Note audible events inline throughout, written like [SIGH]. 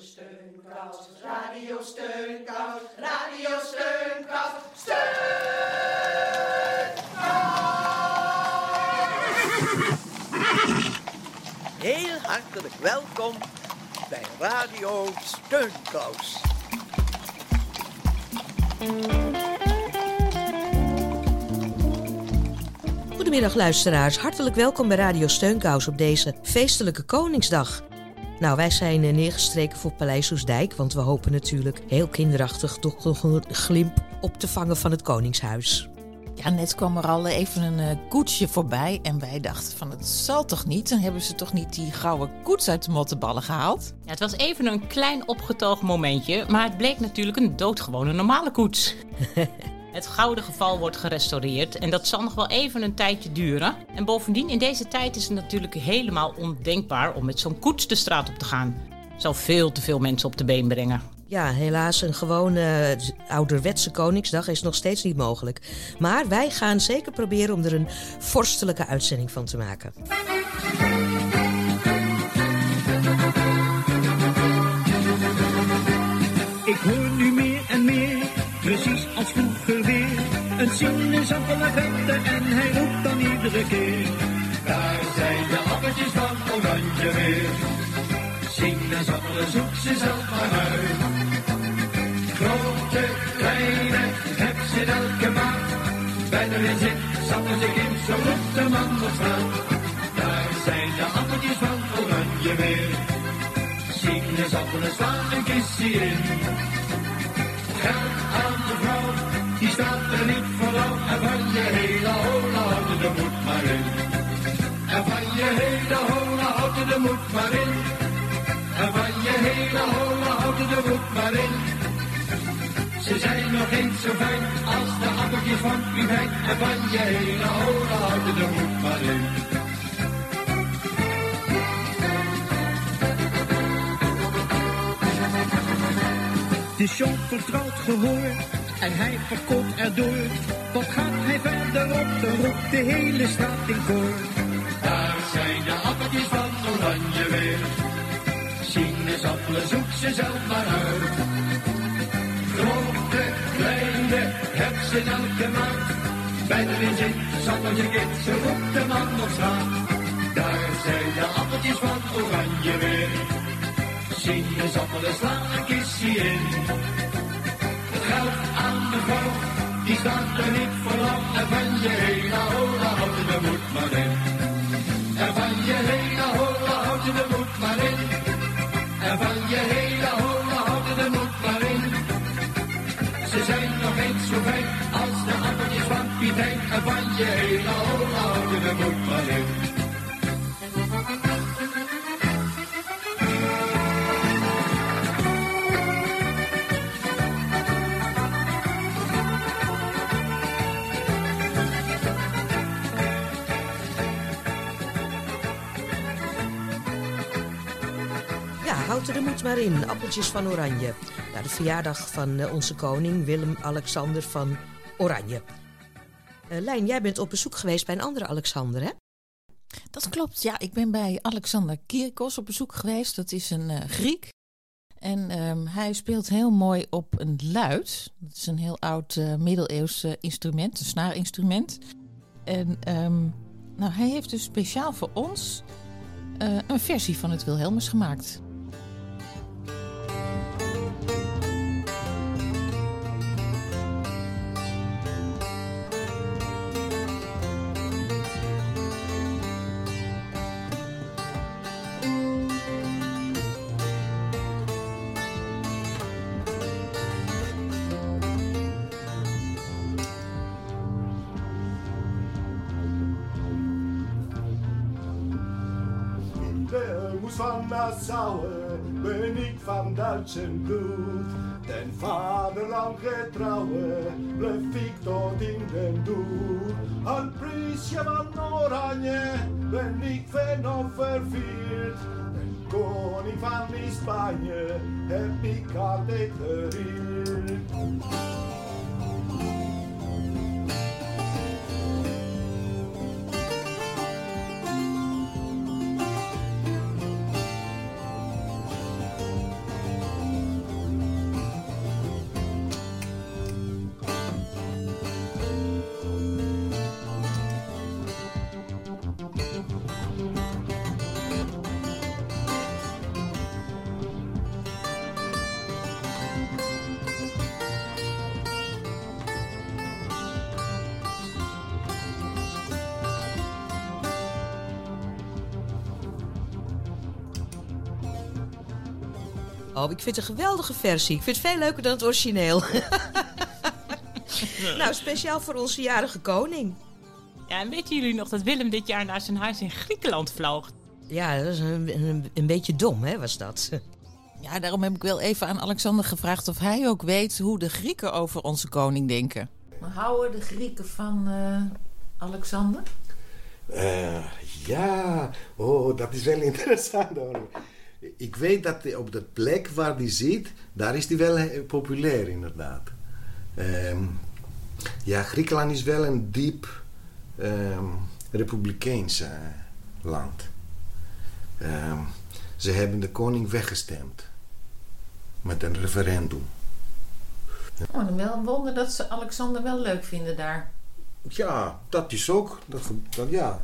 Steunkous, Radio Steunkous, Radio Steunkous, Steun! Heel hartelijk welkom bij Radio Steunkous. Goedemiddag luisteraars, hartelijk welkom bij Radio Steunkous op deze feestelijke Koningsdag. Nou, wij zijn eh, neergestreken voor Paleis Oesdijk, want we hopen natuurlijk heel kinderachtig toch nog een glimp op te vangen van het Koningshuis. Ja, net kwam er al even een uh, koetsje voorbij en wij dachten van het zal toch niet? Dan hebben ze toch niet die gouden koets uit de mottenballen gehaald? Ja, het was even een klein opgetogen momentje, maar het bleek natuurlijk een doodgewone normale koets. [LAUGHS] Het gouden geval wordt gerestaureerd en dat zal nog wel even een tijdje duren. En bovendien, in deze tijd is het natuurlijk helemaal ondenkbaar om met zo'n koets de straat op te gaan. Het zal veel te veel mensen op de been brengen. Ja, helaas, een gewone ouderwetse Koningsdag is nog steeds niet mogelijk. Maar wij gaan zeker proberen om er een vorstelijke uitzending van te maken. Sinaasappel naar vetten en hij roept dan iedere keer. Daar zijn de appeltjes van oranje weer. Sinaasappelen zoek ze zelf maar uit. Grote, kleine, heb ze elke maat. Bij de zit, sappelen zich in, zo roept de man op straat. Daar zijn de appeltjes van oranje weer. Sinaasappelen slaan een kistje in. Geld aan de vrouw, die staat er niet voor jou. En van je hele hola houdt de moed maar in. En van je hele hola houdt de moed maar in. En van je hele hola houdt de moed maar in. Ze zijn nog eens zo fijn als de appeltjes van Pieijn. En van je hele hola houdt de moed maar in. De show vertrouwt gehoor en hij verkoopt erdoor. Wat gaat hij verderop, dan roept de hele straat in koor. Daar zijn de appeltjes van oranje weer. Sinaasappelen, zoek ze zelf maar uit. Grote, kleine, heb ze in elke maat. Bij de zit, sappeltje zo roept de man op straat. Daar zijn de appeltjes van oranje weer. Sinaasappelen slaan een kistje in. Staat er niet lang. En van je hele hola houdt je de moed maar in. En van je hele hola houdt je de moed maar in. En van je hele hola houdt je de moed maar in. Ze zijn nog eens zo fijn als de appeltjes van Pietijn. En van je hele hola houdt je de moed maar in. Er de moed maar in. Appeltjes van Oranje. Nou, de verjaardag van eh, onze koning Willem-Alexander van Oranje. Eh, Lijn, jij bent op bezoek geweest bij een andere Alexander, hè? Dat klopt, ja. Ik ben bij Alexander Kierkos op bezoek geweest. Dat is een eh, Griek. En ehm, hij speelt heel mooi op een luid. Dat is een heel oud eh, middeleeuws instrument, een snaarinstrument. En ehm, nou, hij heeft dus speciaal voor ons een versie van het Wilhelmus gemaakt. Wilhelmus van Nassau, ben ik van Duitsen bloed. Den vaderland getrouwe, blijf ik tot in den doel. Een priesje van Oranje, ben ik of vervierd. Den koning van Spanje, heb ik altijd gereerd. Oh, ik vind het een geweldige versie. Ik vind het veel leuker dan het origineel. [LAUGHS] nou, speciaal voor onze jarige koning. Ja, en weten jullie nog dat Willem dit jaar naar zijn huis in Griekenland vloog? Ja, dat is een, een, een beetje dom, hè, was dat. Ja, daarom heb ik wel even aan Alexander gevraagd of hij ook weet hoe de Grieken over onze koning denken. Maar houden de Grieken van eh, Alexander? Eh, ja, oh, dat is wel [LAUGHS] interessant hoor. Ik weet dat op de plek waar hij zit, daar is hij wel eh, populair inderdaad. Ehm, ja, Griekenland is wel een diep ehm republikeins land. Ehm, ze hebben de koning weggestemd. Met een referendum. Oh, dan wel een wonder dat ze Alexander wel leuk vinden daar. Ja, dat is ook. Dat, dat, ja.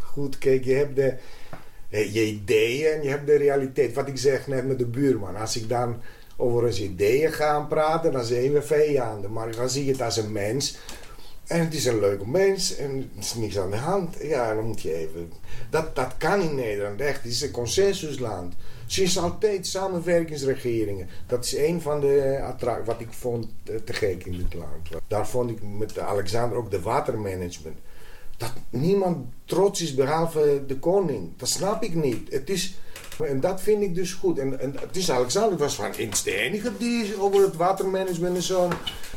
Goed, kijk, je hebt de, je ideeën en je hebt de realiteit. Wat ik zeg net met de buurman. Als ik dan over eens ideeën ga praten, dan zijn we vijanden. Maar dan zie je het als een mens. En het is een leuke mens en er is niks aan de hand. Ja, dan moet je even... Dat, dat kan in Nederland echt. Het is een consensusland. Sinds altijd samenwerkingsregeringen. Dat is een van de attracties wat ik vond eh, te gek in dit land. Daar vond ik met Alexander ook de watermanagement. Dat niemand trots is behalve de koning. Dat snap ik niet. Het is, en dat vind ik dus goed. En, en het is Alexander was van eens de enige die over het watermanagement en zo.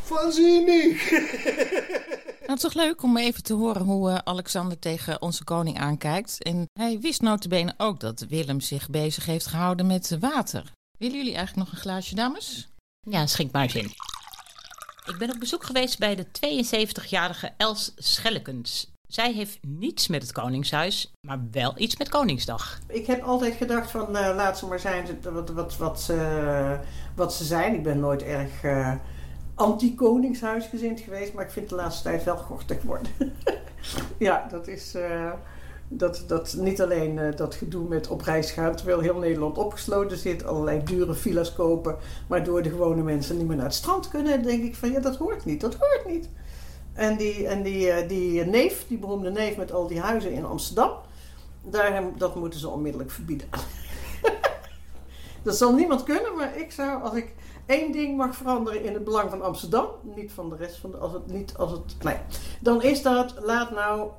Waanzinnig! [LAUGHS] Nou, het is toch leuk om even te horen hoe eh, Alexander tegen onze koning aankijkt. En hij wist notabene ook dat Willem zich bezig heeft gehouden met water. Willen jullie eigenlijk nog een glaasje, dames? Ja, schink maar eens in. Ik ben op bezoek geweest bij de 72-jarige Els Schellekens. Zij heeft niets met het Koningshuis, maar wel iets met Koningsdag. Ik heb altijd gedacht van eh, laat ze maar zijn wat, wat, wat, ze, wat ze zijn. Ik ben nooit erg eh, anti-koningshuisgezind geweest, maar ik vind de laatste tijd wel gortig worden. [LAUGHS] ja, dat is eh, dat, dat niet alleen eh, dat gedoe met op reis gaan terwijl heel Nederland opgesloten zit, allerlei dure villa's kopen, waardoor de gewone mensen niet meer naar het strand kunnen. Denk ik van ja, dat hoort niet, dat hoort niet. En die, en die, eh, die neef, die beroemde neef met al die huizen in Amsterdam, daar, dat moeten ze onmiddellijk verbieden. [LAUGHS] dat zal niemand kunnen, maar ik zou, als ik één ding mag veranderen in het belang van Amsterdam, niet van de rest van de, als het niet, als het, nee, dan is dat, laat nou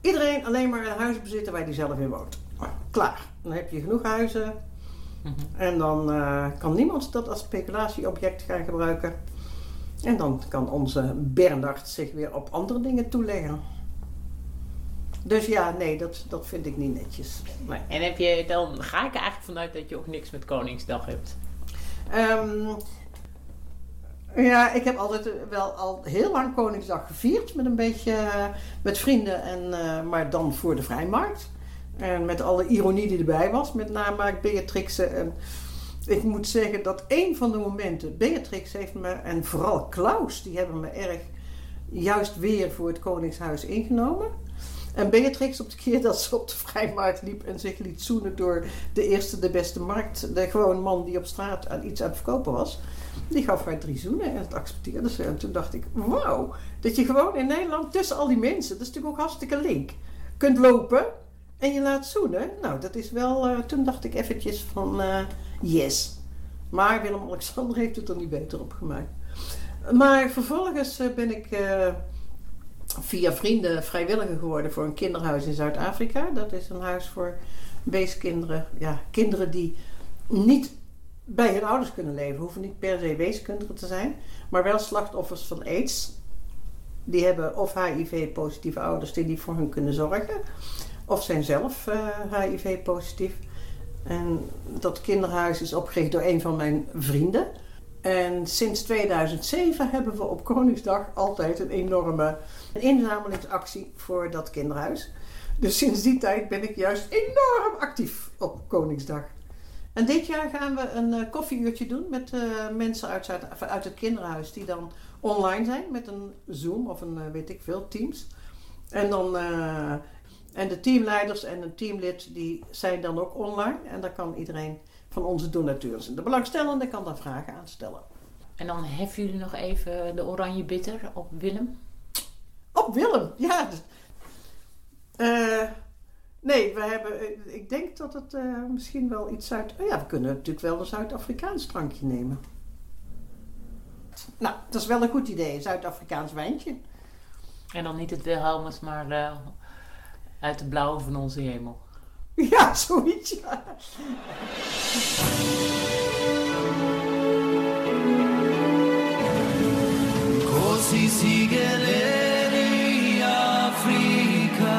iedereen alleen maar een huis bezitten waar hij zelf in woont. Klaar. Dan heb je genoeg huizen. En dan eh, kan niemand dat als speculatieobject gaan gebruiken. En dan kan onze Bernard zich weer op andere dingen toeleggen. Dus ja, nee, dat, dat vind ik niet netjes. Nee. En heb je, dan ga ik er eigenlijk vanuit dat je ook niks met Koningsdag hebt. Ehm, ja, ik heb altijd wel al heel lang Koningsdag gevierd. Met een beetje eh, met vrienden, en, eh, maar dan voor de vrijmarkt. En met alle ironie die erbij was. Met namaak Beatrixen. En ik moet zeggen dat een van de momenten... Beatrix heeft me, en vooral Klaus, die hebben me erg... juist weer voor het Koningshuis ingenomen. En Beatrix op de keer dat ze op de vrijmarkt liep en zich liet zoenen door de eerste, de beste markt, de gewone man die op straat aan iets aan het verkopen was, die gaf haar drie zoenen en het accepteerde ze. En toen dacht ik, wauw, dat je gewoon in Nederland tussen al die mensen, dat is natuurlijk ook hartstikke link, kunt lopen en je laat zoenen. Nou, dat is wel, eh, toen dacht ik eventjes van, eh, yes. Maar Willem-Alexander heeft het er niet beter op gemaakt. Maar vervolgens eh, ben ik via vrienden vrijwilliger geworden voor een kinderhuis in Zuid-Afrika. Dat is een huis voor weeskinderen. Ja, kinderen die niet bij hun ouders kunnen leven. Hoeven niet per se weeskinderen te zijn. Maar wel slachtoffers van aids. Die hebben of HIV-positieve ouders die niet voor hun kunnen zorgen. Of zijn zelf HIV-positief. En dat kinderhuis is opgericht door een van mijn vrienden. En sinds 2007 hebben we op Koningsdag altijd een enorme inzamelingsactie voor dat kinderhuis. Dus sinds die tijd ben ik juist enorm actief op Koningsdag. En dit jaar gaan we een eh, koffieuurtje doen met eh, mensen uit, uit het kinderhuis die dan online zijn met een Zoom of een eh, weet ik veel, Teams. En dan eh, en de teamleiders en een teamlid die zijn dan ook online. En daar kan iedereen van onze donateurs en de belangstellende kan daar vragen aan stellen. En dan heffen jullie nog even de oranje bitter op Willem. Op Willem, ja. Eh, Nee, we hebben, eh, ik denk dat het eh, misschien wel iets uit... Oh ja, we kunnen natuurlijk wel een Zuid-Afrikaans drankje nemen. Nou, dat is wel een goed idee, een Zuid-Afrikaans wijntje. En dan niet het Wilhelmus, maar uit de blauwe van onze hemel. [LAUGHS] Ja, zoiets. Ja. Così si geleri Africa,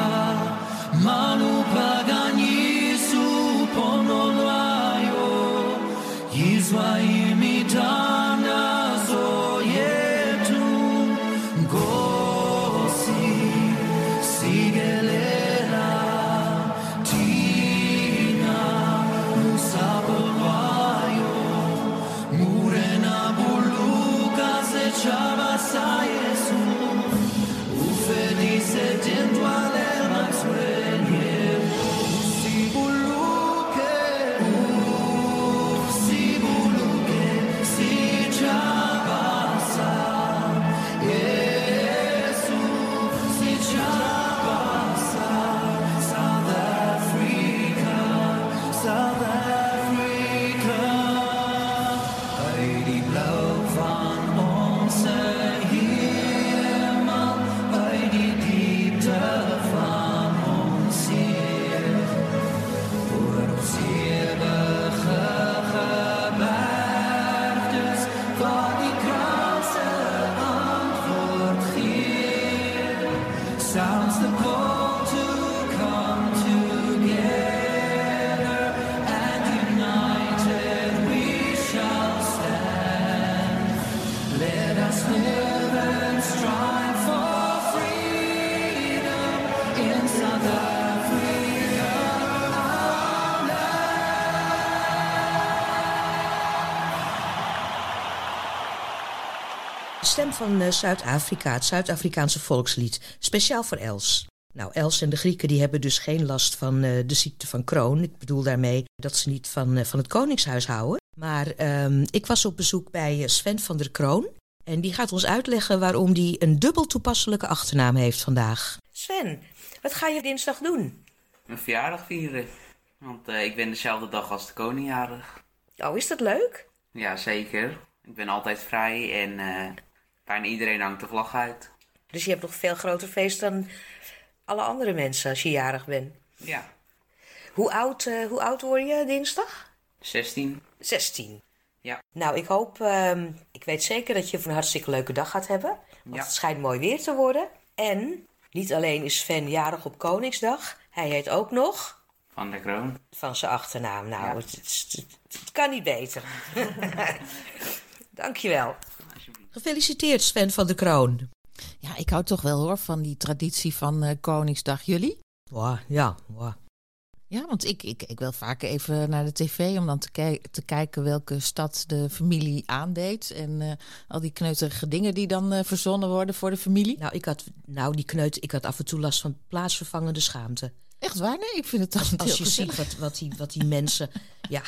manu pagani su ponolayo, Yizwa imitana De stem van eh, Zuid-Afrika, het Zuid-Afrikaanse volkslied, speciaal voor Els. Nou, Els en de Grieken die hebben dus geen last van eh, de ziekte van Crohn. Ik bedoel daarmee dat ze niet van, eh, van het Koningshuis houden. Maar ehm, ik was op bezoek bij Sven van der Kroon. En die gaat ons uitleggen waarom die een dubbel toepasselijke achternaam heeft vandaag. Sven, wat ga je dinsdag doen? Mijn verjaardag vieren. Want eh, ik ben dezelfde dag als de koning jarig. Oh, is dat leuk? Ja, zeker. Ik ben altijd vrij en eh, bijna iedereen hangt de vlag uit. Dus je hebt nog veel groter feest dan alle andere mensen als je jarig bent. Ja, Hoe oud, eh, hoe oud word je dinsdag? 16. 16. Ja. Nou, ik hoop, ehm, ik weet zeker dat je een hartstikke leuke dag gaat hebben. Want Ja. het schijnt mooi weer te worden. En niet alleen is Sven jarig op Koningsdag, hij heet ook nog Van de kroon. van zijn achternaam. Nou, Ja. het, het- het- het kan niet beter. [LAUGHS] Dankjewel. Gefeliciteerd Sven van de Kroon. Ja, ik hou toch wel hoor van die traditie van eh, Koningsdag. Jullie? Wow, ja, wow. Ja, want ik, ik, ik wil vaak even naar de tv om dan te, kij- te kijken welke stad de familie aandeed. En eh, al die kneuterige dingen die dan eh, verzonnen worden voor de familie. Nou, ik had, nou, die kneut, ik had af en toe last van plaatsvervangende schaamte. Echt waar? Nee, ik vind het dan heel Als je ziet wat, wat, die, wat die mensen. Ja,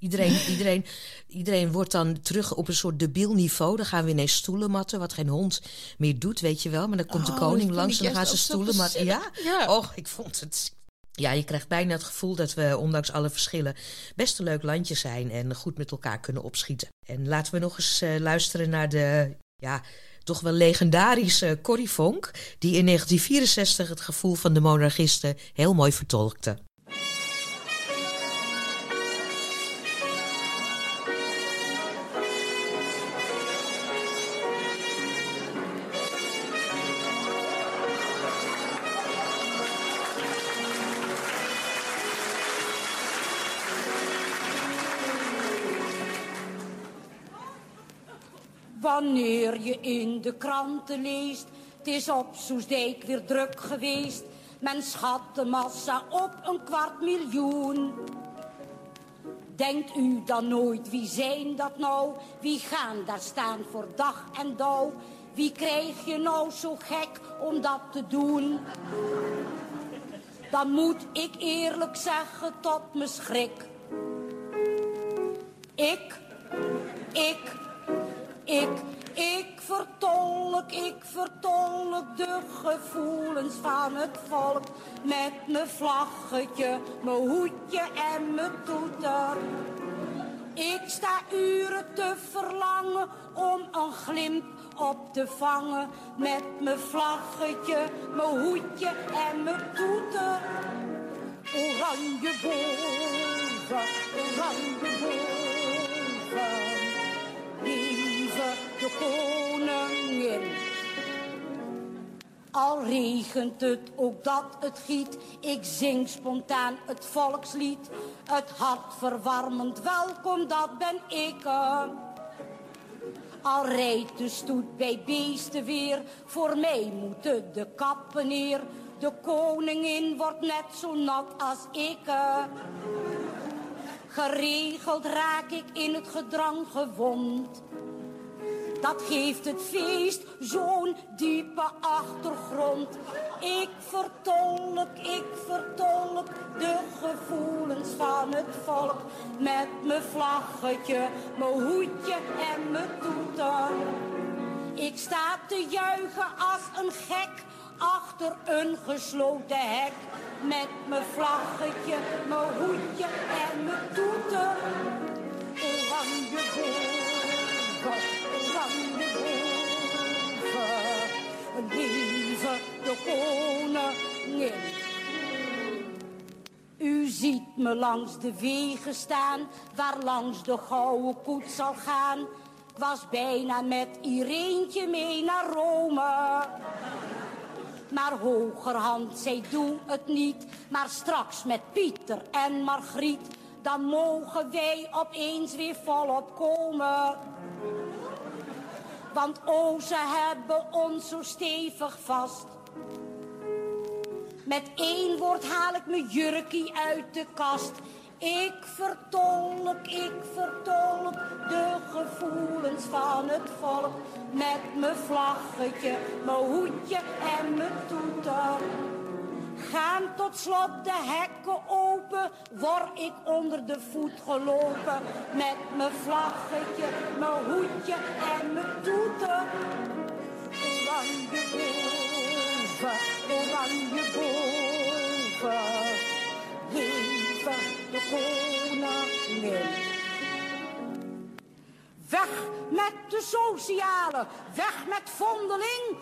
iedereen, iedereen, iedereen wordt dan terug op een soort debiel niveau. Dan gaan we ineens stoelen matten, wat geen hond meer doet, weet je wel. Maar dan komt de Oh, koning langs en dan gaan ze stoelen matten. Ja? Ja. Och, ik vond het. Ja, je krijgt bijna het gevoel dat we, ondanks alle verschillen, best een leuk landje zijn en goed met elkaar kunnen opschieten. En laten we nog eens eh, luisteren naar de, ja, toch wel legendarische Corrie Vonk, die in 1964 het gevoel van de monarchisten heel mooi vertolkte. Wanneer je in de kranten leest, het is op Soesdijk weer druk geweest. Men schat de massa op een kwart miljoen. Denkt u dan nooit, wie zijn dat nou? Wie gaan daar staan voor dag en dauw? Wie krijg je nou zo gek om dat te doen? Dan moet ik eerlijk zeggen tot me schrik. Ik, ik, ik, ik vertolk ik vertolk de gevoelens van het volk. Met mijn vlaggetje, mijn hoedje en mijn toeter. Ik sta uren te verlangen om een glimp op te vangen. Met mijn vlaggetje, mijn hoedje en mijn toeter. Oranje boven, oranje. Al regent het, ook dat het giet. Ik zing spontaan het volkslied. Het hartverwarmend welkom, dat ben ik. Al rijdt de stoet bij beesten weer. Voor mij moeten de kappen neer. De koningin wordt net zo nat als ik. Geregeld raak ik in het gedrang gewond. Dat geeft het feest zo'n diepe achtergrond. Ik vertolk, ik vertolk de gevoelens van het volk. Met mijn vlaggetje, mijn hoedje en mijn toeter. Ik sta te juichen als een gek achter een gesloten hek. Met mijn vlaggetje, mijn hoedje me langs de wegen staan, waar langs de gouden koets zal gaan. Ik was bijna met Ireentje mee naar Rome. Maar hogerhand, zij doen het niet. Maar straks met Pieter en Margriet, dan mogen wij opeens weer volop komen. Want o, ze hebben ons zo stevig vast. Met één woord haal ik mijn jurkie uit de kast. Ik vertolk, ik vertolk de gevoelens van het volk. Met mijn vlaggetje, mijn hoedje en mijn toeter. Gaan tot slot de hekken open, word ik onder de voet gelopen. Met mijn vlaggetje, mijn hoedje en mijn toeter. Boven, oranje boven. De koningin. Weg met de sociale, weg met vondeling.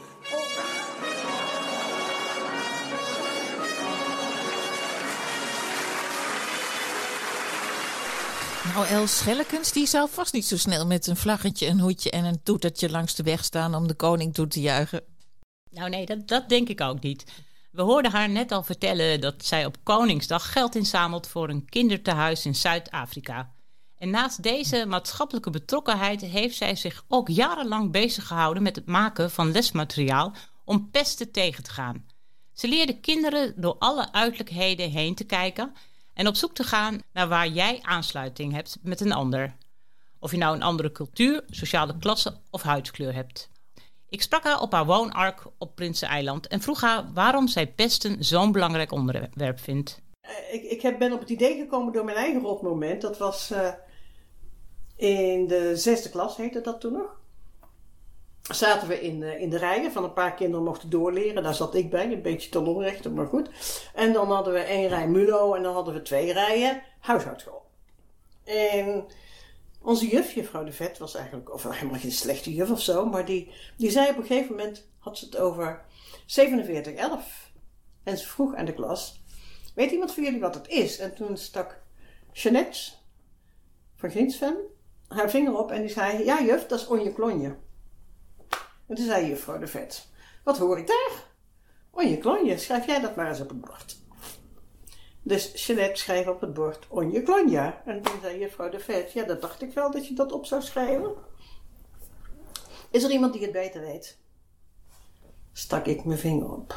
Nou, Els Schellekens, die zal vast niet zo snel met een vlaggetje, een hoedje en een toetertje langs de weg staan om de koning toe te juichen. Nou nee, dat, dat denk ik ook niet. We hoorden haar net al vertellen dat zij op Koningsdag geld inzamelt voor een kindertehuis in Zuid-Afrika. En naast deze maatschappelijke betrokkenheid heeft zij zich ook jarenlang bezig gehouden met het maken van lesmateriaal om pesten tegen te gaan. Ze leerde kinderen door alle uiterlijkheden heen te kijken en op zoek te gaan naar waar jij aansluiting hebt met een ander. Of je nou een andere cultuur, sociale klasse of huidskleur hebt. Ik sprak haar op haar woonark op Prinseneiland en vroeg haar waarom zij pesten zo'n belangrijk onderwerp vindt. Eh, Ik, ik ben op het idee gekomen door mijn eigen rotmoment. Dat was eh, in de zesde klas, heette dat toen nog. Zaten we in, de- in de rijen van een paar kinderen mochten doorleren. Daar zat ik bij, een beetje onrechte, maar goed. En dan hadden we één rij MULO en dan hadden we twee rijen huishoudschool. En onze juf, juffrouw de Vet, was eigenlijk of helemaal geen slechte juf of zo. Maar die, die zei op een gegeven moment, had ze het over 4711. En ze vroeg aan de klas, weet iemand van jullie wat het is? En toen stak Jeannette van Grinsven haar vinger op en die zei, ja juf, dat is onje klonje. En toen zei juffrouw de Vet, wat hoor ik daar? Onje klonje, schrijf jij dat maar eens op het bord. Dus Jeannette schreef op het bord Onje Klonja. En toen zei juffrouw de Vet, ja, dat dacht ik wel dat je dat op zou schrijven. Is er iemand die het beter weet? Stak ik mijn vinger op.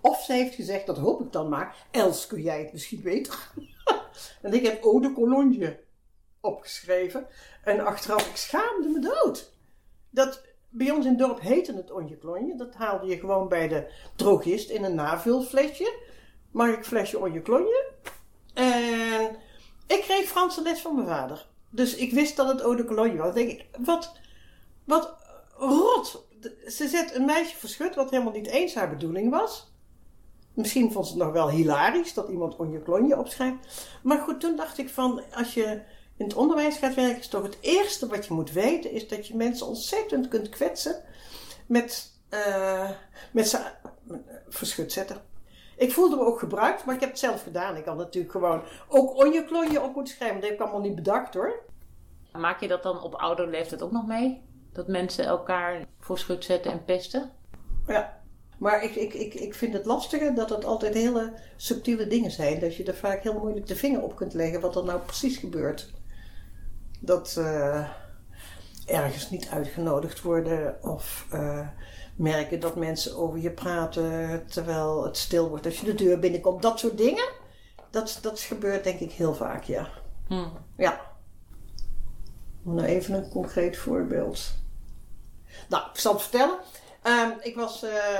Of ze heeft gezegd, dat hoop ik dan maar. Els, kun jij het misschien beter? [LAUGHS] en ik heb Ode Colonje opgeschreven. En achteraf, ik schaamde me dood. Dat, bij ons in het dorp heette het Onje Klonje. Dat haalde je gewoon bij de drogist in een navulflesje. Mag ik flesje Onje Klonje? En ik kreeg Franse les van mijn vader. Dus ik wist dat het Ode Cologne was. Denk ik, wat, wat rot. De- Ze zet een meisje verschut wat helemaal niet eens haar bedoeling was. Misschien vond ze het nog wel hilarisch dat iemand onje klonje opschrijft. Maar goed, toen dacht ik van, als je in het onderwijs gaat werken, is toch het eerste wat je moet weten, is dat je mensen ontzettend kunt kwetsen met, eh met ze verschut zetten. Ik voelde me ook gebruikt, maar ik heb het zelf gedaan. Ik had natuurlijk gewoon ook onje klonje op moeten schrijven. Dat heb ik allemaal niet bedacht hoor. Maak je dat dan op oudere leeftijd ook nog mee? Dat mensen elkaar voor schut zetten en pesten? Ja, maar ik, ik, ik, ik vind het lastige dat het altijd hele subtiele dingen zijn. Dat je er vaak heel moeilijk de vinger op kunt leggen wat er nou precies gebeurt. Dat eh, ergens niet uitgenodigd worden of eh, merken dat mensen over je praten terwijl het stil wordt als je de deur binnenkomt. Dat soort dingen, dat, dat gebeurt denk ik heel vaak, ja. Ja. Nou, even een concreet voorbeeld. Nou, ik zal het vertellen. Ehm, ik, was, eh,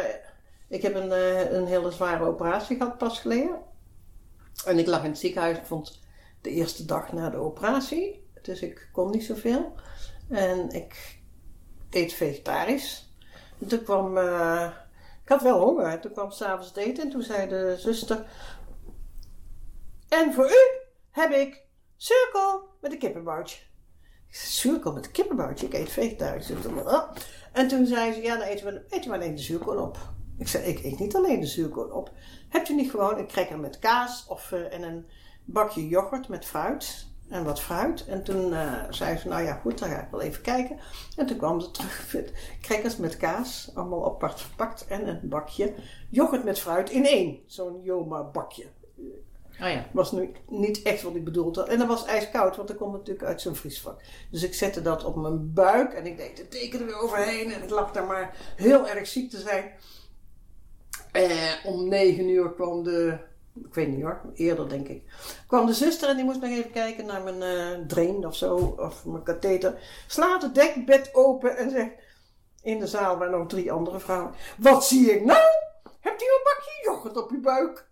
ik heb een, eh, een hele zware operatie gehad pas geleden. En ik lag in het ziekenhuis. Ik vond de eerste dag na de operatie. Dus ik kon niet zoveel. En ik eet vegetarisch. En toen kwam... eh, ik had wel honger. Toen kwam s'avonds het eten. En toen zei de zuster... En voor u heb ik cirkel met een kippenboutje. Zuurkool met een kippenboutje? Ik eet vegetarisch. Oh. En toen zei ze, ja, dan eten we, alleen de zuurkool op. Ik zei, ik eet niet alleen de zuurkool op. Hebt u niet gewoon een cracker met kaas of eh, en een bakje yoghurt met fruit? En wat fruit. En toen eh, zei ze, nou ja, goed, dan ga ik wel even kijken. En toen kwam ze terug [LAUGHS] met crackers met kaas, allemaal apart verpakt. En een bakje yoghurt met fruit in één. Zo'n Joma bakje. Oh ja. Was nu niet echt wat ik bedoelde. En dat was ijskoud, want dat komt natuurlijk uit zo'n vriesvak. Dus ik zette dat op mijn buik en ik deed de teken er weer overheen. En ik lag daar maar heel erg ziek te zijn. Eh, om negen uur kwam de, ik weet niet hoor, eerder denk ik. Kwam de zuster en die moest nog even kijken naar mijn eh drain of zo, of mijn katheter. Slaat het dekbed open en zegt in de zaal waren nog drie andere vrouwen. Wat zie ik nou? Hebt u een bakje yoghurt op uw buik?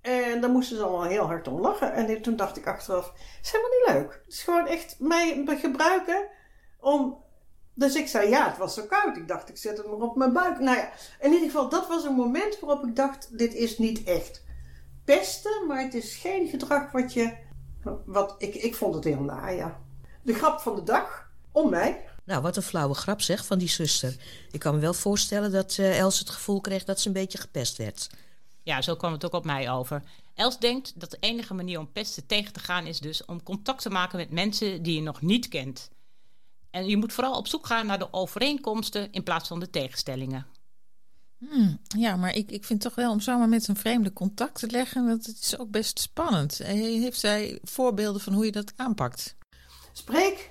En daar moesten ze allemaal heel hard om lachen. En toen dacht ik achteraf, het is helemaal niet leuk. Het is gewoon echt mij gebruiken om... Dus ik zei, ja, het was zo koud. Ik dacht, ik zet hem maar op mijn buik. Nou ja, in ieder geval, dat was een moment waarop ik dacht, dit is niet echt pesten. Maar het is geen gedrag wat je... Wat, ik, ik vond het heel na, ja. De grap van de dag, om mij. Nou, wat een flauwe grap zeg van die zuster. Ik kan me wel voorstellen dat eh, Els het gevoel kreeg dat ze een beetje gepest werd. Ja, zo kwam het ook op mij over. Els denkt dat de enige manier om pesten tegen te gaan is dus om contact te maken met mensen die je nog niet kent. En je moet vooral op zoek gaan naar de overeenkomsten in plaats van de tegenstellingen. Hmm, ja, maar ik, ik vind toch wel om zomaar met een vreemde contact te leggen, dat het is ook best spannend. Eh, Heeft zij voorbeelden van hoe je dat aanpakt? Spreek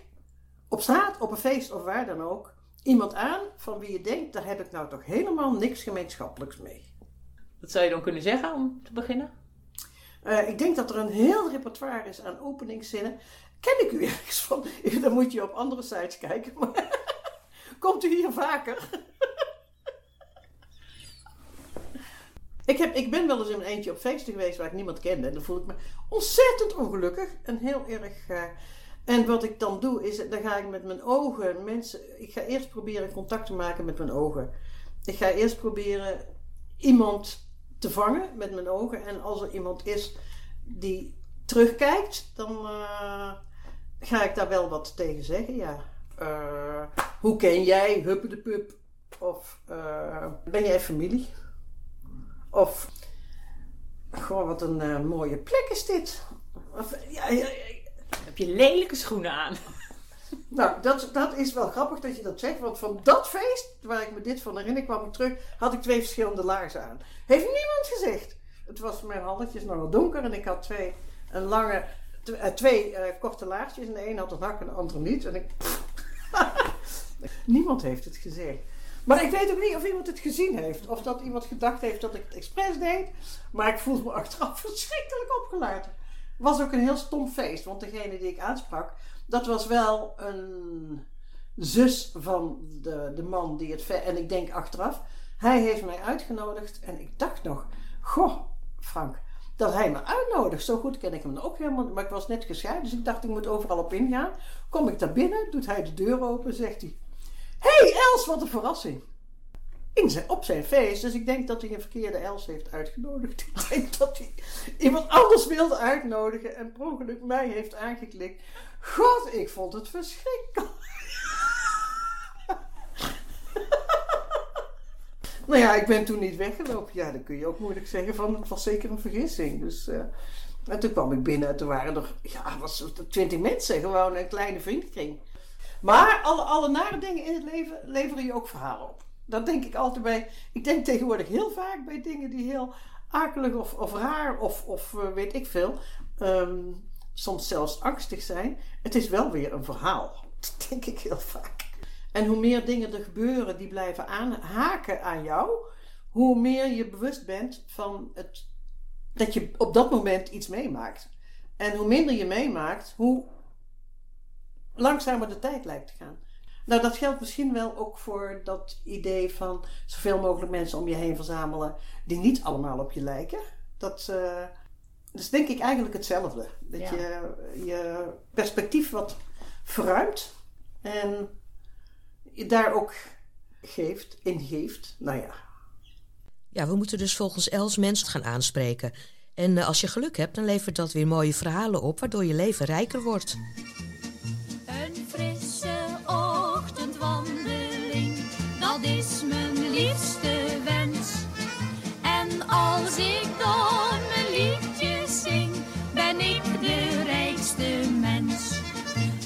op straat, op een feest of waar dan ook iemand aan van wie je denkt, daar heb ik nou toch helemaal niks gemeenschappelijks mee. Dat zou je dan kunnen zeggen om te beginnen? Eh, ik denk dat er een heel repertoire is aan openingszinnen. Ken ik u ergens van? [LAUGHS] Dan moet je op andere sites kijken. Maar [LAUGHS] komt u hier vaker? Ik, heb, ik ben wel eens in mijn eentje op feesten geweest waar ik niemand kende. En dan voel ik me ontzettend ongelukkig en heel erg. eh, en wat ik dan doe is, dan ga ik met mijn ogen mensen. Ik ga eerst proberen contact te maken met mijn ogen. Ik ga eerst proberen iemand te vangen met mijn ogen. En als er iemand is die terugkijkt, dan eh, ga ik daar wel wat tegen zeggen. Ja. Eh, hoe ken jij Huppe de Pup? Of ben jij familie? Of gewoon wat een eh, mooie plek is dit. Of, ja, Heb je lelijke schoenen aan? [LAUGHS] nou, dat, dat is wel grappig dat je dat zegt. Want van dat feest, waar ik me dit van herinner, kwam ik terug, had ik twee verschillende laarzen aan. Heeft niemand gezegd. Het was mijn halletjes nogal donker en ik had twee, een lange, eh, twee eh, korte laarsjes. En de een had een hak en de andere niet. En ik... [LAUGHS] niemand heeft het gezegd. Maar ik weet ook niet of iemand het gezien heeft. Of dat iemand gedacht heeft dat ik het expres deed. Maar ik voelde me achteraf [LAUGHS] verschrikkelijk opgelaten. Het was ook een heel stom feest. Want degene die ik aansprak, dat was wel een zus van de, de man die het... En ik denk achteraf, hij heeft mij uitgenodigd. En ik dacht nog, goh, Frank, dat hij me uitnodigt. Zo goed ken ik hem ook helemaal. Maar ik was net gescheiden, dus ik dacht, ik moet overal op ingaan. Kom ik daar binnen, doet hij de deur open, zegt hij... hey Els, wat een verrassing. In zijn, op zijn feest. Dus ik denk dat hij een verkeerde Els heeft uitgenodigd. [LAUGHS] Ik denk dat hij iemand anders wilde uitnodigen en per mij heeft aangeklikt. God, ik vond het verschrikkelijk. [LAUGHS] nou ja, ik ben toen niet weggelopen. Ja, dan kun je ook moeilijk zeggen van het was zeker een vergissing. Dus, eh, en toen kwam ik binnen en toen waren er, ja, was twintig mensen. Gewoon een kleine vriendenkring. Maar alle, alle nare dingen in het leven leveren je ook verhalen op. Dat denk ik altijd bij. Ik denk tegenwoordig heel vaak bij dingen die heel akelig of, of raar of, of uh, weet ik veel. ehm, soms zelfs angstig zijn. Het is wel weer een verhaal. [LAUGHS] Dat denk ik heel vaak. En hoe meer dingen er gebeuren die blijven aanhaken aan jou, hoe meer je bewust bent van het, dat je op dat moment iets meemaakt. En hoe minder je meemaakt, hoe langzamer de tijd lijkt te gaan. Nou, dat geldt misschien wel ook voor dat idee van zoveel mogelijk mensen om je heen verzamelen die niet allemaal op je lijken. Dat, eh, dat is denk ik eigenlijk hetzelfde. Dat Ja. je je perspectief wat verruimt en je daar ook geeft, in geeft. Nou ja, Ja, we moeten dus volgens Els mensen gaan aanspreken. En eh, als je geluk hebt, dan levert dat weer mooie verhalen op, waardoor je leven rijker wordt. Wens. En als ik dan mijn liedjes zing, ben ik de rijkste mens.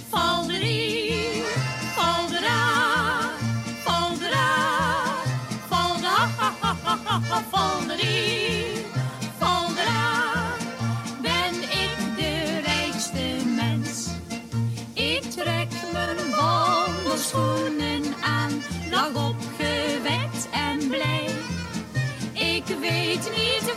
Valderie, valdera, valdera, valda, valderie, Ik weet niet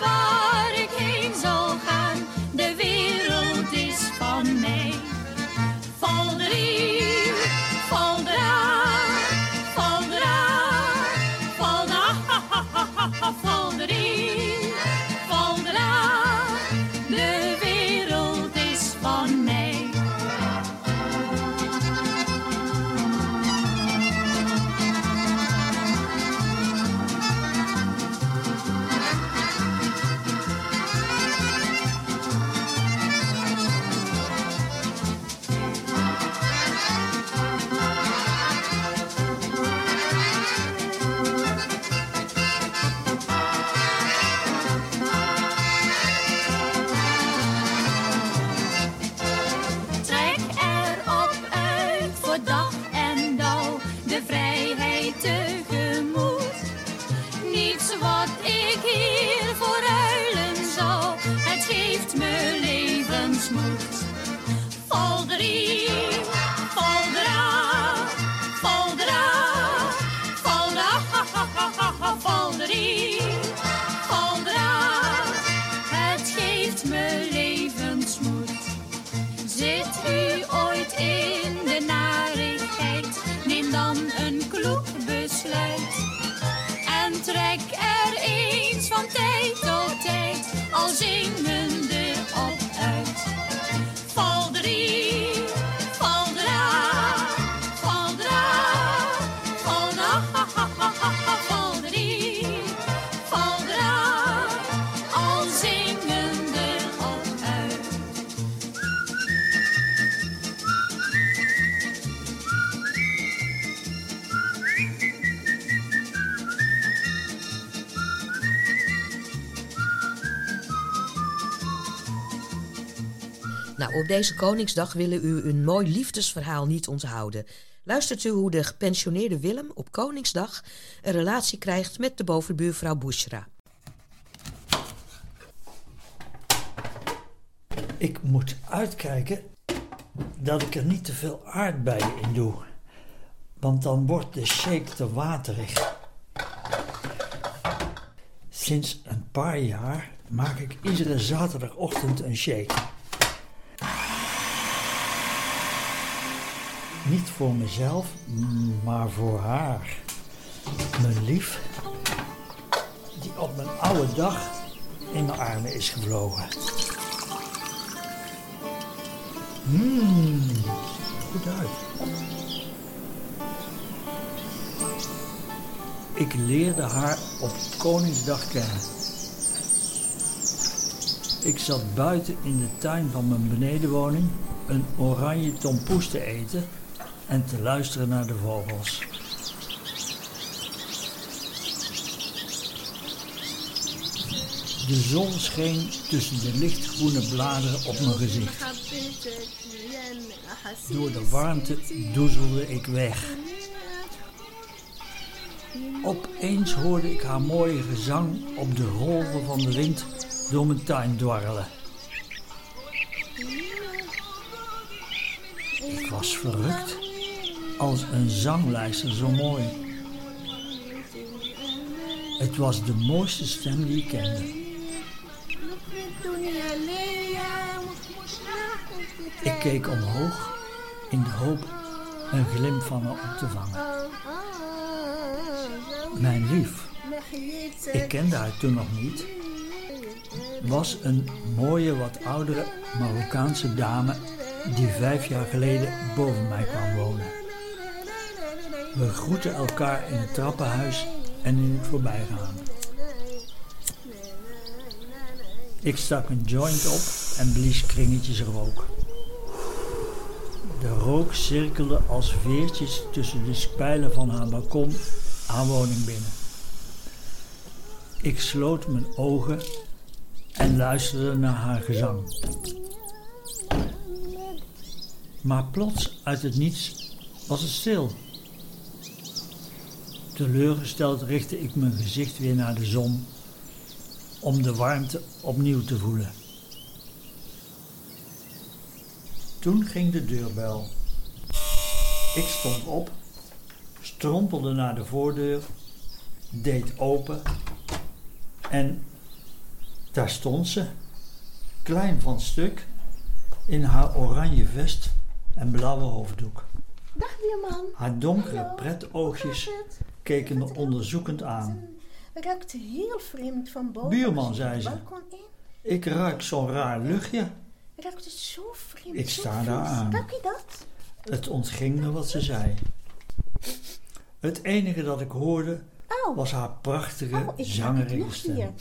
Nou, op deze Koningsdag willen u een mooi liefdesverhaal niet onthouden. Luistert u hoe de gepensioneerde Willem op Koningsdag een relatie krijgt met de bovenbuurvrouw Bushra. Ik moet uitkijken dat ik er niet te veel aardbeien in doe. Want dan wordt de shake te waterig. Sinds een paar jaar maak ik iedere zaterdagochtend een shake. Niet voor mezelf, maar voor haar. Mijn lief, die op mijn oude dag in mijn armen is gevlogen. Mmm, goed uit. Ik leerde haar op Koningsdag kennen. Ik zat buiten in de tuin van mijn benedenwoning een oranje tompoes te eten en te luisteren naar de vogels. De zon scheen tussen de lichtgroene bladeren op mijn gezicht. Door de warmte doezelde ik weg. Opeens hoorde ik haar mooie gezang op de golven van de wind door mijn tuin dwarrelen. Ik was verrukt, als een zanglijster zo mooi. Het was de mooiste stem die ik kende. Ik keek omhoog in de hoop een glimp van haar op te vangen. Mijn lief, ik kende haar toen nog niet, was een mooie, wat oudere Marokkaanse dame die vijf jaar geleden boven mij kwam wonen. We groeten elkaar in het trappenhuis en in het voorbijgaan. Ik stak een joint op en blies kringetjes rook. De rook cirkelde als veertjes tussen de spijlen van haar balkon haar woning binnen. Ik sloot mijn ogen en luisterde naar haar gezang. Maar plots uit het niets was het stil. Teleurgesteld richtte ik mijn gezicht weer naar de zon om de warmte opnieuw te voelen. Toen ging de deurbel. Ik stond op, strompelde naar de voordeur, deed open en daar stond ze, klein van stuk, in haar oranje vest en blauwe hoofddoek. Dag buurman. Haar donkere pretoogjes keken me onderzoekend aan. Ruikt heel vreemd van boven. Buurman, zei ze. Ik ruik zo'n raar luchtje. Ruikt het zo vreemd. Ik sta daar aan. Ruik je dat? Het ontging me wat ze zei. Het enige dat ik hoorde was haar prachtige, Oh, zangerige stem.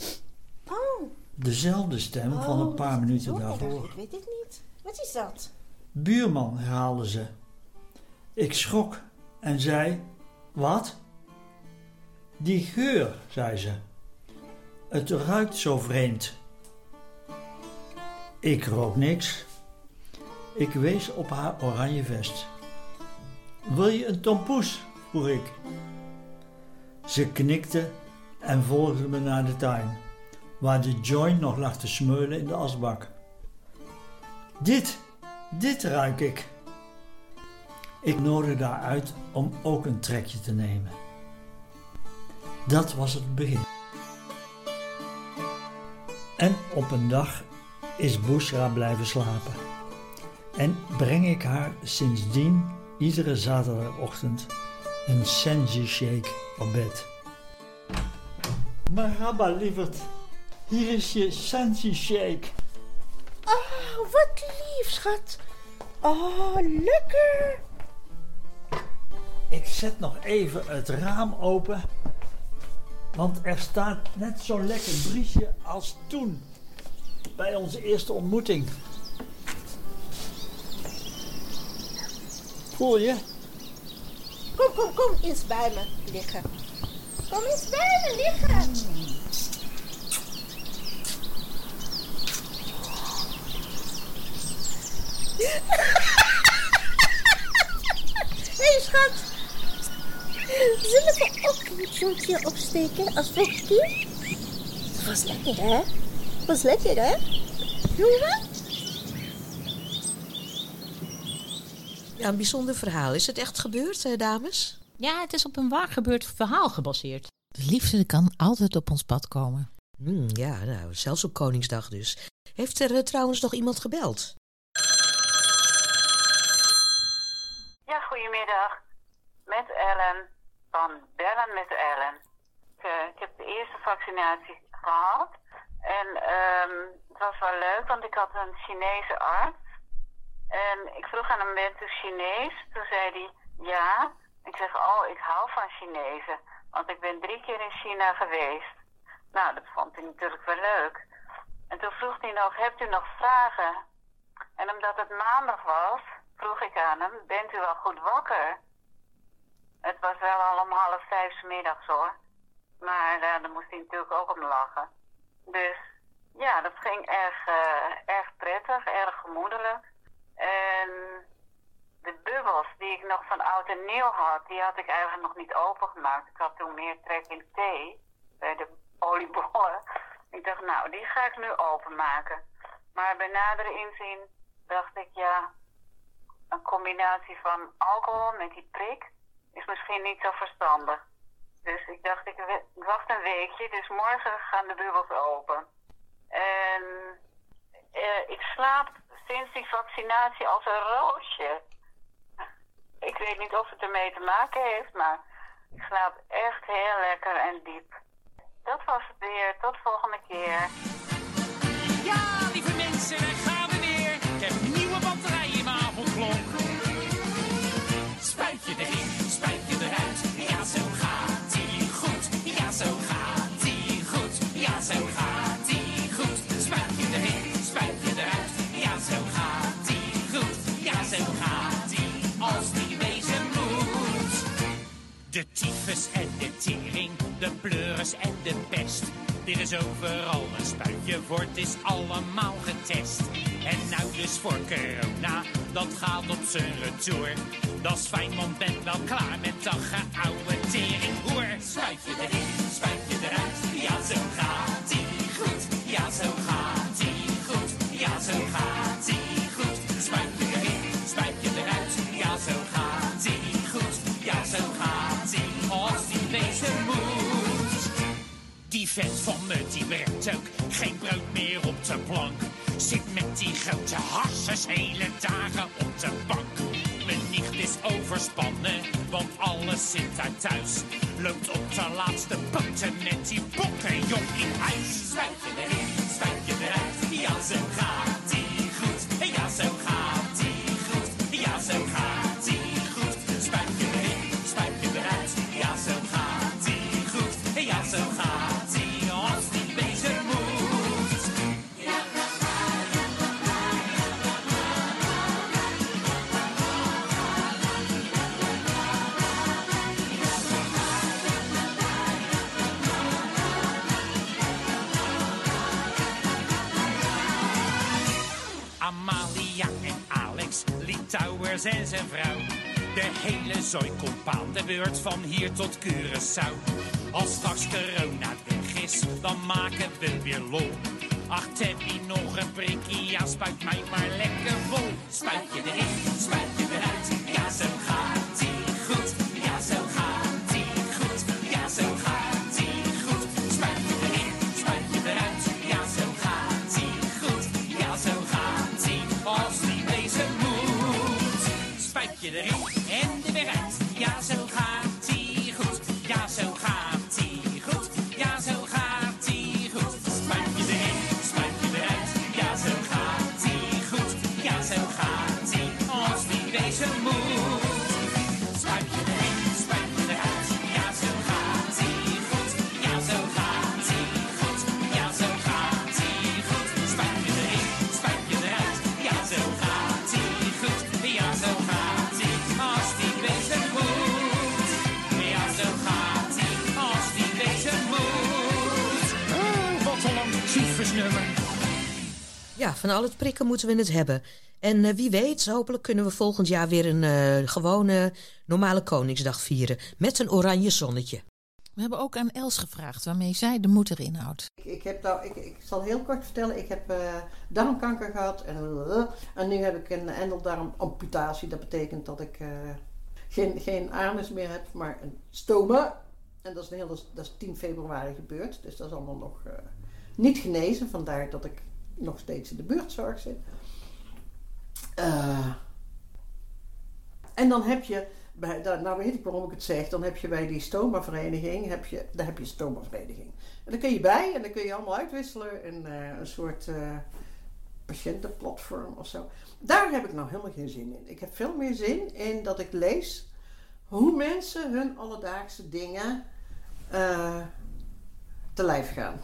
Oh. Dezelfde stem van Oh, een paar minuten daarvoor. Ik weet het niet. Wat is dat? Buurman, herhaalde ze. Ik schrok en zei: Wat? Die geur, zei ze. Het ruikt zo vreemd. Ik rook niks. Ik wees op haar oranje vest. Wil je een tompoes? vroeg ik. Ze knikte en volgde me naar de tuin, waar de joint nog lag te smeulen in de asbak. Dit, dit ruik ik. Ik nodigde haar uit om ook een trekje te nemen. Dat was het begin. En op een dag is Bushra blijven slapen. En breng ik haar sindsdien iedere zaterdagochtend een senji shake op bed. Marhaba, lieverd. Hier is je senji shake. Oh, wat lief, schat. Oh, lekker. Ik zet nog even het raam open, want er staat net zo'n lekker briesje als toen, bij onze eerste ontmoeting. Voel je? Kom, kom, kom eens bij me liggen. Kom eens bij me liggen. [LAUGHS] Hé, hey, schat. Zullen we ook een jointje opsteken als vochtje? Was lekker, hè? Was lekker, hè? Jongen? Ja, een bijzonder verhaal. Is het echt gebeurd, eh, dames? Ja, het is op een waar gebeurd verhaal gebaseerd. De liefde kan altijd op ons pad komen. Hmm, ja, nou, zelfs op Koningsdag dus. Heeft er eh, trouwens nog iemand gebeld? Ja, goedemiddag. Met Ellen van Bellen met Ellen. Ik, eh, ik heb de eerste vaccinatie gehad. En ehm, het was wel leuk, want ik had een Chinese arts. En ik vroeg aan hem, bent u Chinees? Toen zei hij, ja. Ik zeg, oh, ik hou van Chinezen. Want ik ben drie keer in China geweest. Nou, dat vond hij natuurlijk wel leuk. En toen vroeg hij nog, hebt u nog vragen? En omdat het maandag was, vroeg ik aan hem, bent u wel goed wakker? Het was wel al om half vijf 's middags hoor. Maar uh, daar moest hij natuurlijk ook om lachen. Dus ja, dat ging erg, uh, erg prettig, erg gemoedelijk. En de bubbels die ik nog van oud en nieuw had, die had ik eigenlijk nog niet opengemaakt. Ik had toen meer trek in thee bij de oliebollen. Ik dacht, nou, die ga ik nu openmaken. Maar bij nadere inzien dacht ik, ja, een combinatie van alcohol met die prik is misschien niet zo verstandig. Dus ik dacht, ik wacht een weekje, dus morgen gaan de bubbels open. En uh, ik slaap sinds die vaccinatie als een roosje. Ik weet niet of het ermee te maken heeft, maar ik slaap echt heel lekker en diep. Dat was het weer. Tot volgende keer. Ja, lieve mensen, daar gaan we weer. Ik heb nieuwe batterijen in mijn avondklok. Spuitje erin, zo gaat ie goed. Spuitje erin, spuitje eruit. Ja, zo gaat ie goed. Ja, zo gaat ie als die wezen moet. De tyfus en de tering, de pleuris en de pest. Dit is overal een spuitje het is allemaal getest. En nou dus voor corona, dat gaat op zijn retour. Dat is fijn, want ben wel klaar met dat geouwe teringhoer. Spuitje erin, spuitje eruit, ja zo gaat ja zo gaat ie goed. Spuitje erin, spuitje eruit, ja zo gaat ie goed. Ja zo gaat ie, als die wezen moet. Die vent van me, die brengt ook geen brood meer op de plank. Zit met die grote harsers hele dagen op de bank. Mijn nicht is overspannen, want alles zit daar thuis. Loopt op de laatste poten met die bokkenjong in huis. Zooi komt aan de beurt van hier tot Curaçao. Als straks corona weg is, dan maken we weer lol. Ach, Tabby, nog een prikkie, ja, spuit mij maar lekker vol. Spuit je erin, spuit Ja, van al het prikken moeten we het hebben. En eh, wie weet, hopelijk kunnen we volgend jaar weer een eh, gewone normale Koningsdag vieren. Met een oranje zonnetje. We hebben ook aan Els gevraagd waarmee zij de moed erin houdt. Ik, ik, heb nou, ik, ik zal heel kort vertellen, ik heb eh, darmkanker gehad en, en nu heb ik een endeldarmamputatie. Dat betekent dat ik eh, geen, geen anus meer heb, maar een stoma. En dat is, een hele, dat is 10 februari gebeurd, dus dat is allemaal nog eh, niet genezen. Vandaar dat ik nog steeds in de buurtzorg zit. Eh, en dan heb je, bij, nou weet ik waarom ik het zeg, dan heb je bij die stoma-vereniging, heb je, daar heb je een stoma-vereniging. En daar kun je bij en dan kun je allemaal uitwisselen in eh, een soort eh, patiëntenplatform of zo. Daar heb ik nou helemaal geen zin in. Ik heb veel meer zin in dat ik lees hoe mensen hun alledaagse dingen te lijf gaan.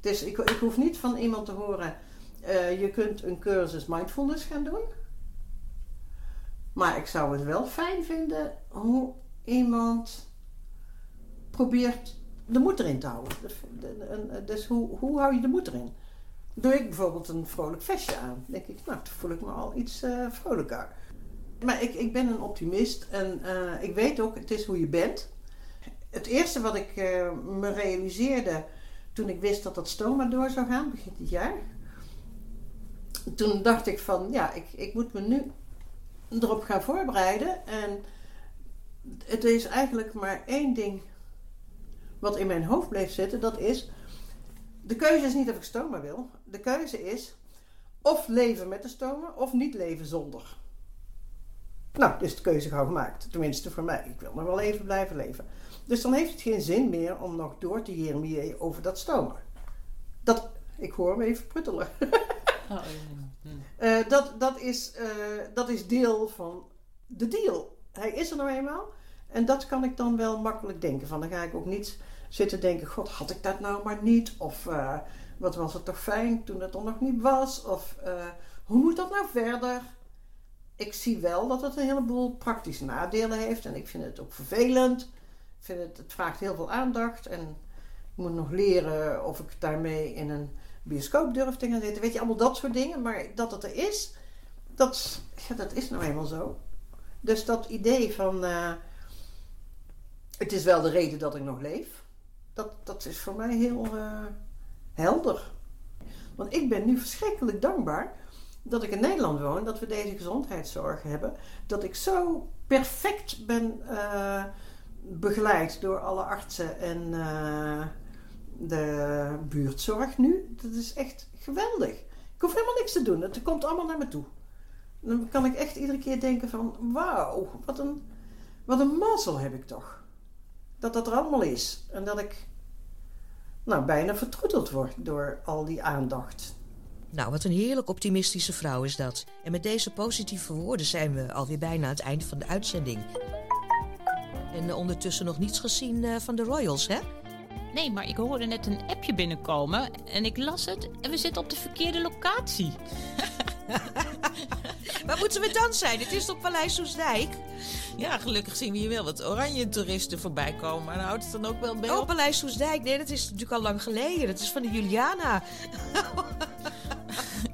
Dus ik, ik hoef niet van iemand te horen, eh, je kunt een cursus mindfulness gaan doen. Maar ik zou het wel fijn vinden hoe iemand probeert de moed erin te houden. Dus, de- dus hoe, hoe hou je de moed erin? Doe ik bijvoorbeeld een vrolijk vestje aan, denk ik, nou, dan voel ik me al iets eh, vrolijker. Maar ik, ik ben een optimist en eh, ik weet ook, het is hoe je bent. Het eerste wat ik eh, me realiseerde toen ik wist dat dat stoma door zou gaan, begin dit jaar. Toen dacht ik van, ja, ik, ik moet me nu erop gaan voorbereiden. En het is eigenlijk maar één ding wat in mijn hoofd bleef zitten. Dat is, de keuze is niet of ik stoma wil. De keuze is of leven met de stoma of niet leven zonder. Nou, dus de keuze gauw gemaakt. Tenminste voor mij. Ik wil nog wel even blijven leven. Dus dan heeft het geen zin meer om nog door te jeremieën over dat stoma. Dat, ik hoor hem even pruttelen. [LAUGHS] Eh, dat, dat, is, eh, dat is deel van de deal. Hij is er nou eenmaal. En dat kan ik dan wel makkelijk denken. Van, dan ga ik ook niet zitten denken: God, had ik dat nou maar niet? Of eh, wat was het toch fijn toen het er nog niet was? Of hoe moet dat nou verder? Ik zie wel dat het een heleboel praktische nadelen heeft. En ik vind het ook vervelend. Ik vind het, het vraagt heel veel aandacht. En ik moet nog leren of ik daarmee in een bioscoop durf te gaan zitten. Weet je, allemaal dat soort dingen. Maar dat het er is, dat, is nou eenmaal zo. Dus dat idee van... eh, het is wel de reden dat ik nog leef. Dat, dat is voor mij heel eh, helder. Want ik ben nu verschrikkelijk dankbaar dat ik in Nederland woon, dat we deze gezondheidszorg hebben. Dat ik zo perfect ben eh, begeleid door alle artsen en de buurtzorg nu. Dat is echt geweldig. Ik hoef helemaal niks te doen. Het komt allemaal naar me toe. Dan kan ik echt iedere keer denken van... Wauw, wat een, wat een mazzel heb ik toch. Dat dat er allemaal is. En dat ik nou, bijna vertroeteld word door al die aandacht. Nou, wat een heerlijk optimistische vrouw is dat. En met deze positieve woorden zijn we alweer bijna aan het eind van de uitzending. En eh, ondertussen nog niets gezien eh, van de Royals, hè? Nee, maar ik hoorde net een appje binnenkomen en ik las het en we zitten op de verkeerde locatie. [LAUGHS] Waar moeten we dan zijn? Het is op Paleis Soesdijk. Ja, gelukkig zien we hier wel wat oranje toeristen voorbij komen. Maar dan houdt het dan ook wel bij Oh, op. Paleis Soesdijk. Nee, dat is natuurlijk al lang geleden. Dat is van de Juliana. [LAUGHS]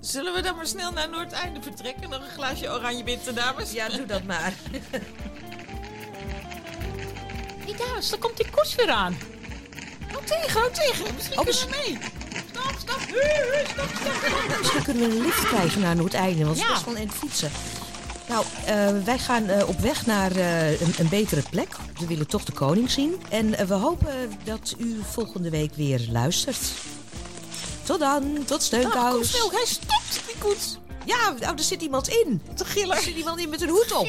Zullen we dan maar snel naar Noordeinde vertrekken? Nog een glaasje oranje bitter, dames? Ja, doe dat maar. Hé dames, daar komt die koets weer aan. Tegen, hou tegen. Misschien Oh, kunnen we mee. Stop, stop. Stop, stop. Misschien kunnen we een lift krijgen naar Noordeinde, want het is best wel een fietsen. Nou, eh, wij gaan eh, op weg naar eh, een, een betere plek. We willen toch de koning zien. En we hopen dat u volgende week weer luistert. Tot dan, tot Ah, steunkous. snel, hij stopt, die koets. Ja, nou, er zit iemand in. Te gillen. Er zit iemand in met een hoed op.